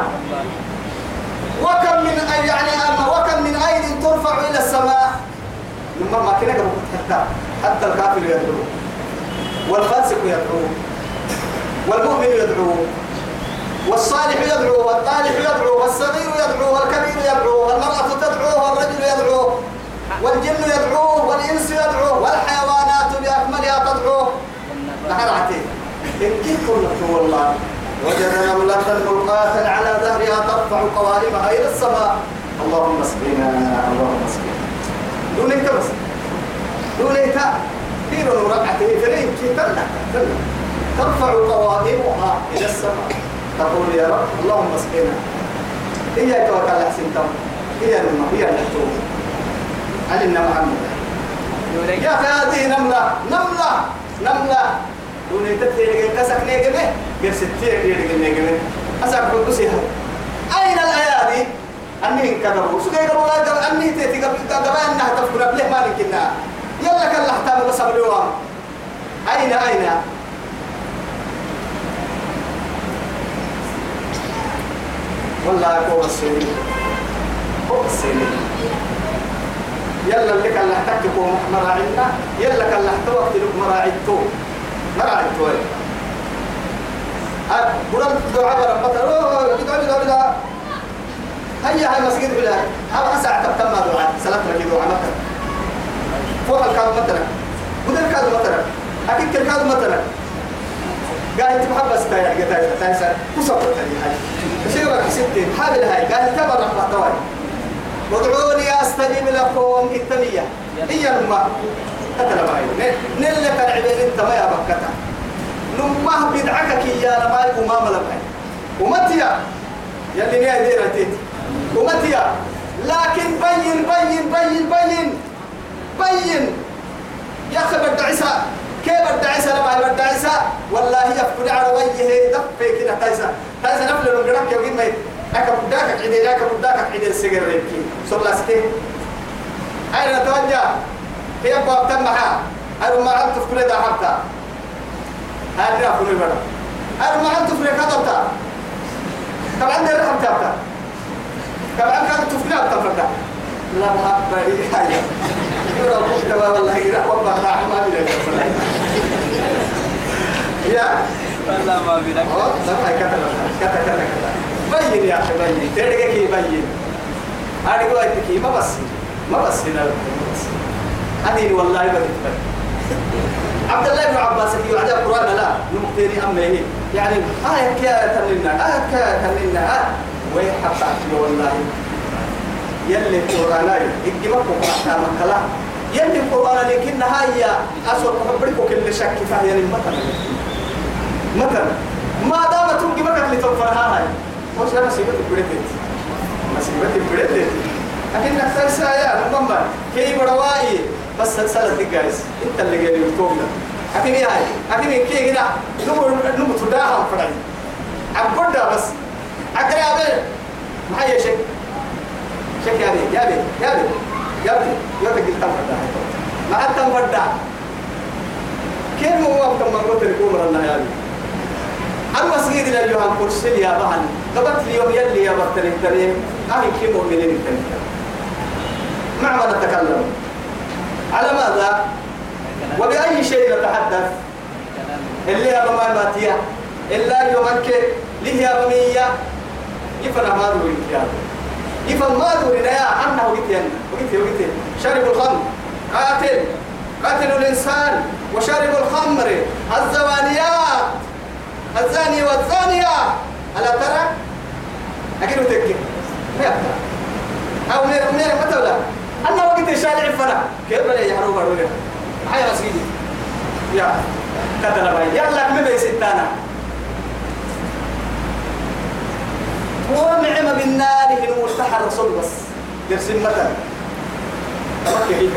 وكم من يعني أما وكم من أيد ترفع إلى السماء؟ لما ما كنا قبل حتى حتى الكافر يدعو. والفاسق يدعو. والمؤمن يدعو. والصالح يدعو. والطالح يدعو. والصغير يدعو. والكبير يدعو. والمرأة تدعو. والرجل يدعو. والجن يدعو. والإنس يدعو. والحيوانات بأكملها تدعو. نحن عتيق إن كيف كنا والله وجد نملة ملقاة على ظهرها ترفع قوائمها إلى السماء. اللهم اسقنا. اللهم اسقنا. دون انت بس. دون انت دير ربعته كي تلا تلا ترفع قوائمها إلى السماء. تقول يا رب اللهم اسقنا. هي توكل حسين تم هي الأمة هي الحكومة علمنا محمد؟ يا أخي هذه نملة. نملة. نملة دون تتيري كسك نيجمه يرجع نيجمه أسأل بقصيها. أين الأيادي؟ أني كذبوا سكي قبل قبل أني تيتي قبل قبل أنها تفكر قبل ما لكنا يلا كان لحتام بس اليوم. أين أين؟ والله هو السنين هو السنين يلا اللي كان لحتككم مراعينا يلا كان لحتوقت لكم مراعيتو مراعيتو قرن دعاء ربك. بدا بدا بدا هيا هاي مسجد بلا. هذا ساعة تم دعاء سلام لك دعاء مثلا فوق الكاد مثلا. بدل الكاد مثلا. أكيد الكاد مثلا. قال أنت محبس تايا تايا تايا كسر تايا هاي شيء ولا حسيت حابل هاي. قال تبر رحمة توي ادعوني أستجيب لكم التمية. هي الماء قتل معي. نل كان عبين أنت ما يا بكتا. نمه بدعك يا نماي وما ملبعي ومتيا يلي نيا دير تيت. ومتيا لكن بين بين بين بين بين. يا أخي بدع عيسى. كيف بدع عيسى؟ لما بدع عيسى. والله يفقد على وجهه. دفه كده تايسا تايسا نفل من قرأك يوم ما أكا بداك عدي أكا بداك عدي السجر ريبكي. صلى ستين أين نتوجه هي باب تمها أنا ما عم تفكر إذا حبتا هذا أقول لك أنا ما عم تفكر كذبتا طبعا ده رحم طبعا كان تفكر تفكر لا ما بدي حاجة يقول مكتبة والله يقول والله رحمة يا والله ما في لك آه لا كذا كذا كذا كذا بين يا أخي بين ترجع كي بين أنا قلت كي ما بس ما بس هنا هذه والله بدي عبد الله بن عباس في وعد القرآن لا نمقتني أمه يعني آية كيا تنلنا آية كيا تنلنا آية ويحبك والله؟ يلي القرآن يجيبك وقعتها مكلا يلي القرآن لكن هاي أسوأ محبرك كل شك فهي مثلا. مثلا. ما دام تنجي مكة اللي تنفرها هاي. وش أنا سيبت بريتت ما سيبت بريتت لكن أكثر سايا ربما كي بروائي. بس سلسلة جايز إنت اللي جاي لكن يا هاي. لكن كي هنا نمر نمر تداهم فرعي. عبدا بس. أكري أبي ما هي شيء شيء يا بي يا بي يا بي يا بي يا بي قلت فردا ما أنت فردا كيف هو أنت ما قلت لكم رنا يا بي المسجد اللي يوم كرسي يا بهن قبلت اليوم يلي يا بطل التريم. أهي كي مؤمنين التريم؟ مع من نتكلم على ماذا؟ وبأي شيء نتحدث؟ اللي يا بما ماتيا. إلا يومك ليه يا بمية؟ يفنى ما دوري يا يفن ما دوري يا عنه وقتين وقتين وقتين شرب الخمر. قاتل. قاتل الإنسان. وشرب الخمر. الزوانيات. الزاني والزانية. ألا ترى؟ أكيد تكي ما أو من من متى ولا؟ أنا وقت الشارع فنا كيف بلا يحرو بارو حيا مسجدي يا. كتلا باي يلا كم بيس ونعم بالنار في المرتاح الرسول بس. يرسم مثلا. تبكي هيك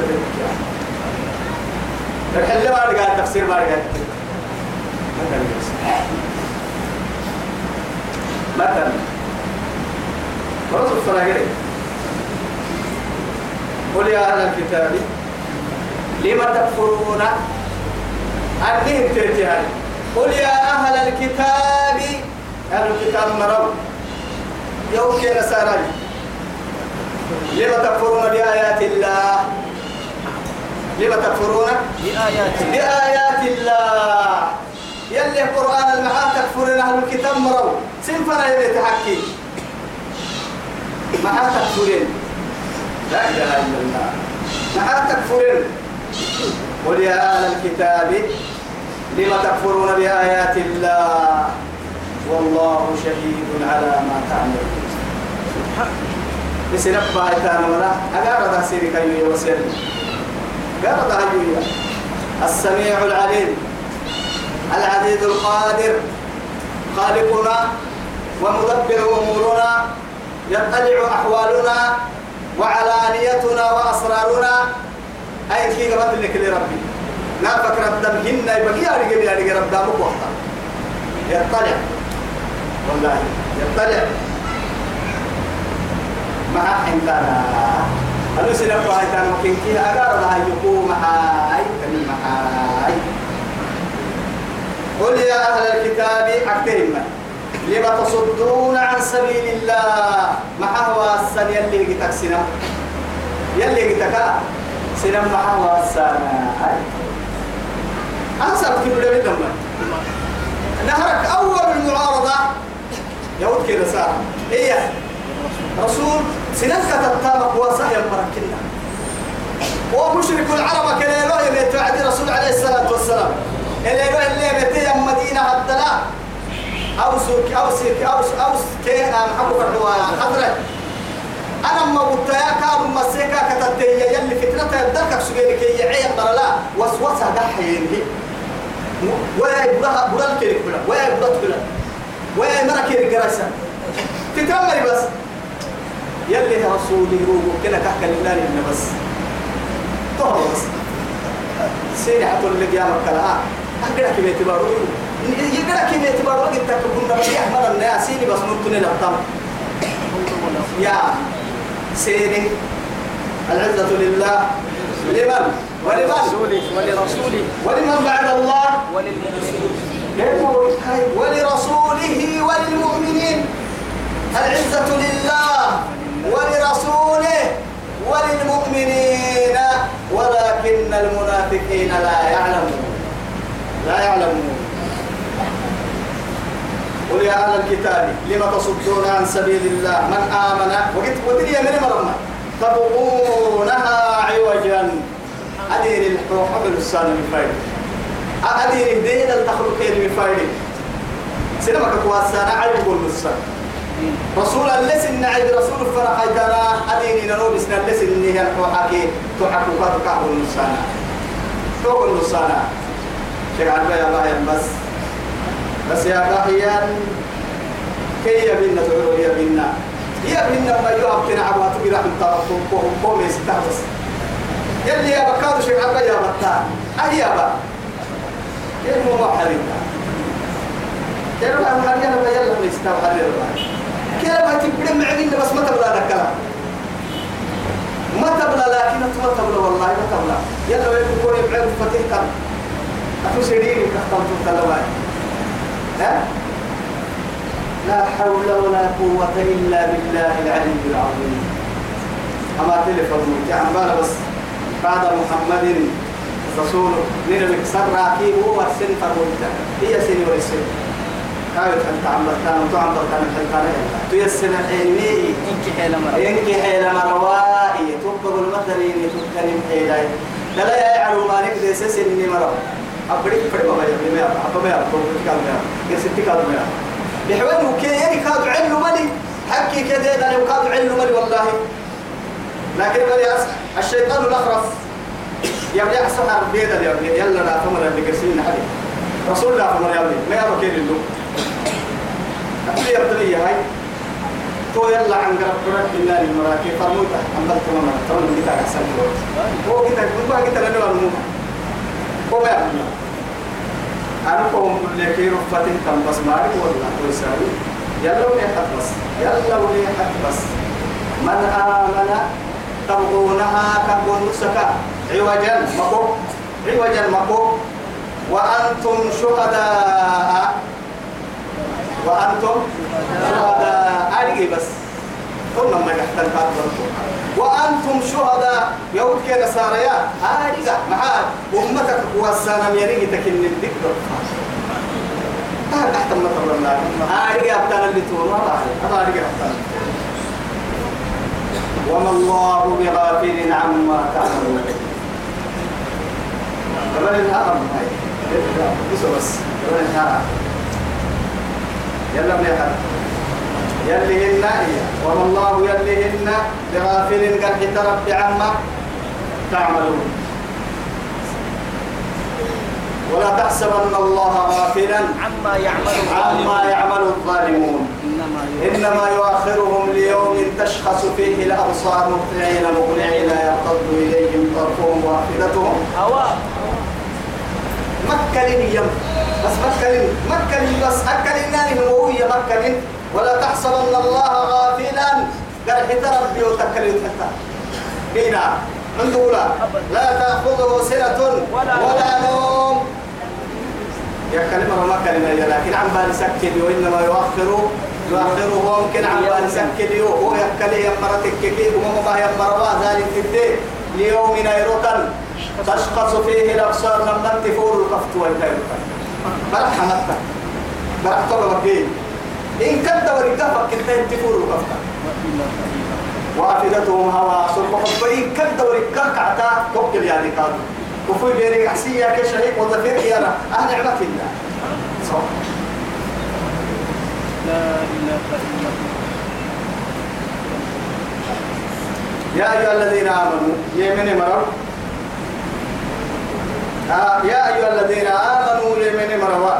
الحل ما رجع تفسير ما رجع مثلا رسول الفراغري قل يا أهل الكتاب لما تكفرون؟ أنهم ترتيان قل يا أهل الكتاب أهل الكتاب مروا. يوكي نساري لما تكفرون بآيات الله؟ لما تكفرون؟ بآيات بآيات الله. يلي القرآن المعاه تكفرون أهل الكتاب مروا. سنفنا يلي تحكي. معاه تكفرين. لا إله إلا الله. معاه تكفرين. قل يا أهل الكتاب لم تكفرون بآيات الله؟ والله شهيد على ما تعملون. بسنب بايتان ولا أقارد أسيرك أيها وسلم قارد أيها السميع العليم العزيز القادر خالقنا ومدبر أمورنا يطلع أحوالنا وعلانيتنا وأسرارنا أي كي قبل لك لربي نافك رب دم هنا يبقى يا رجال يا رجال رب دامك وقتا يطلع والله يطلع مع حنتنا أنا سنبقى هاي تان ممكن كي أقار لها يقوم هاي تني معاي قل يا أهل الكتاب أكتهم لما تصدون عن سبيل الله؟ ما هو السن يلي قتك سنة؟ يلي قتك سنة ما هو السنة سألت كبيرة من دمنا نهرك أول المعارضة. يهود كده صار. إيه؟ رسول سنة كتبتامك وصايا مركنا ومشرك العرب كان يروح يتوعد رسول عليه الصلاة والسلام. اللي يروح اللي يمتي مدينة الدلاء أوس أوس أوس أوس كي أم حكوا فرحوا حضرة. أنا ما قلت يا كارم مسيكا كتبت يلي فترة يدرك سجيني كي يعين برلا. وسوسة دحين هي. ويا يبغى برال كيرك بلا. ويا يبغى بلا ويا مرا كيرك جرسا تتمري بس. يلي رسولي هو كنا كحكا لله إن بس. طهر بس. سيني حتقول لك يا مكلا أقرأ كم يتبارو. يقرأ كم يتبارو. قد تكون نبي أحمد الناس سيني بس نطني نبتم يا سيني العزة لله. لمن؟ ولمن؟ ولرسوله. ولمن بعد الله؟ وللمؤمنين ولرسوله وللمؤمنين. العزة لله. ولرسوله ولل المؤمنين ولكن المنافقين لا يعلمون. لا يعلمون. قل يا أهل الكتاب لم تصدون عن سبيل الله؟ من آمن؟ وقلت ودري من مرمى. تبغونها عوجا. أدير الحب السان من فايد أدير دين التخلقين من فايد سينما كواسانا عيب النسان رسول الله سن عيب رسول الفرح دنا أديني نروب سن الله سن هي الحوحكي تحكو فتكه تو النسان شيخ عبد يا الله بس. بس يا بحيان كي يبينا تعروا يبينا يبينا ما يوم تنعب وتبي راح نطلقوا قوم يستهبس يلي يا بكاد عبد يا بطان أهي يا با كيف هو محرم كيف هو محرم يلا يلا ما يستوحى كيف ما تبدأ معين بس ما تبلا الكلام. ما تبلا لكن ما تبلا والله ما تبلا يلا يكون يبعد فتح أتو سيدين كختم تلوان ها؟ لا حول ولا قوة إلا بالله العلي العظيم. أما تلفون تعمل بس بعد محمد رسول من المكسر راكي هو السن هي سن والسن كايو تحت عمل كان وتعمل كان تحت كان تيسن حيني إنك حيل مرة. إنك حيل مروائي تبقى المثلين تبتنم حيلاي لا يا يعلم ما نقدر سسني مرة. أبدي فرد ما يبني ما أبى ما يبى كم كم ما يستي كم ما بحوالي وكي يعني كاد علو مالي. حكي كده ده لو كاد علو مالي والله. لكن بني الشيطان الأخرس. يبني أحسن بيدا يبني يلا لا تمر اللي قرسين حدي رسول الله تمر يبني ما يبى كيل أبدي يبدي هاي. تو يلا عن قرب قرب بالله المراكي فرموتا أمبل تمام تمام بيتا أحسن هو كده كل كده لنا المهم هو يعمل أنا قوم لك رفتين كم بس ماري ولا ويساوي يلا ولي حد بس. يلا ولي حد بس. من آمن تبغونها كبون نسكا عوجا مكو. عوجا مكو. وأنتم شهداء. وأنتم شهداء. أرجي بس؟ ثم ما يحتل وأنتم شهداء. يوم كان ساريا. أرجع معاد أمتك وسانا يريد تكن هذا تحت المطر الله أرجع أبتنا اللي تقول؟ أنا أرجع أبتنا وما الله بغافل عما تعملون. كمان الهرم بس. كمان الهرم يلا من يحرم. يلهن وما الله يلهن بغافل قد ترب عما تعملون. ولا تحسبن الله غافلا عما يعمل عما يعمل الظالمون. إنما يؤخرهم ليوم تشخص فيه الأبصار مقنعين مقنعين يرتد إليهم طرفهم وأفئدتهم. هواء مكلين يم بس مكلين مكلين بس. أكلين ناني هوية مكلين ولا تحسبن الله غافلا. قال حتى ربي وتكلين حتى هنا عنده لا لا تأخذه سنة ولا نوم. يا كلمة ما كلمة لكن عم بالي سكت وإنما يؤخره يؤخره ممكن عم بالي سكت هو يكلي يمرتك كيف وما ما يمروا ذلك الدين. ليوم نيروتن. تشخص فيه الأبصار لما تفور القفت والكيروتن برح حمدت برح طلب الدين إن كنت ورقافك كنت تفور القفت. وافدتهم هوا صرف حبين كد ورقاك عتا توكل يعني قال وفي بيرك حسية كشهيك وظفير يانا أهل نعمة الله. صح. لا إله إلا الله. يا أيها الذين آمنوا يمن مرر. آه يا أيها الذين آمنوا يمن مروا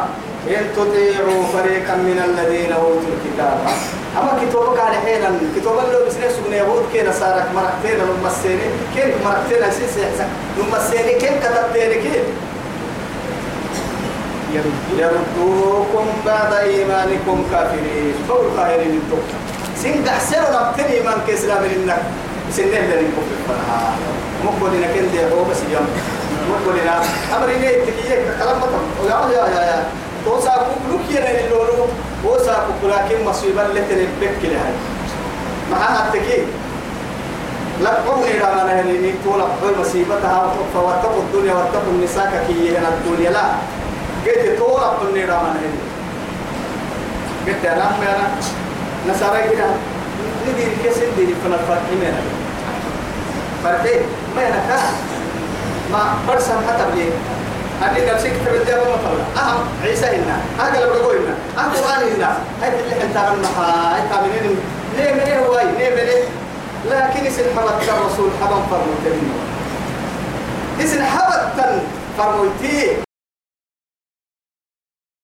إن تطيعوا فريقا من الذين أوتوا الكتاب. أما كتابك على حينا كتاب اللي بسنة سبنا يهود كينا صارك مرقتين نمسيني كيف مرقتين أسيس يحسن نمسيني كيف كتبتين كيف؟ يردوكم بعد إيمانكم كافرين. فوق خيرين أنتم سنقع سنو نبتني إيمان كإسلام لنك سنه لن يكون في الفرحة مقبلنا كنت هو بس يوم. مقبلنا أمرنا يتكيك كلام مطم يا يا يا يا توسا كوكلوك ينا اللولو توسا كوكلاكين مصيبة اللي تنبك لهاي معها التكي لقوا إلى من هني طول حول مصيبتها فواتقوا الدنيا واتقوا النساء كي هنا الدنيا لا قلت طول حول إلى من هني قلت أنا أنا نصارى كده ندير كسر دير فنا فرق منا فرقين ما ينكا ما برسم حتى بليه أني نفسك تبدأ ما طلع أهم عيسى هنا. أقل بقول هنا القرآن هنا. هاي اللي أنت عم هاي تعملين. ليه من إيه هواي ليه من إيه لكن اسم حبت الرسول حبا فرموت منه اسم حبت فرموتي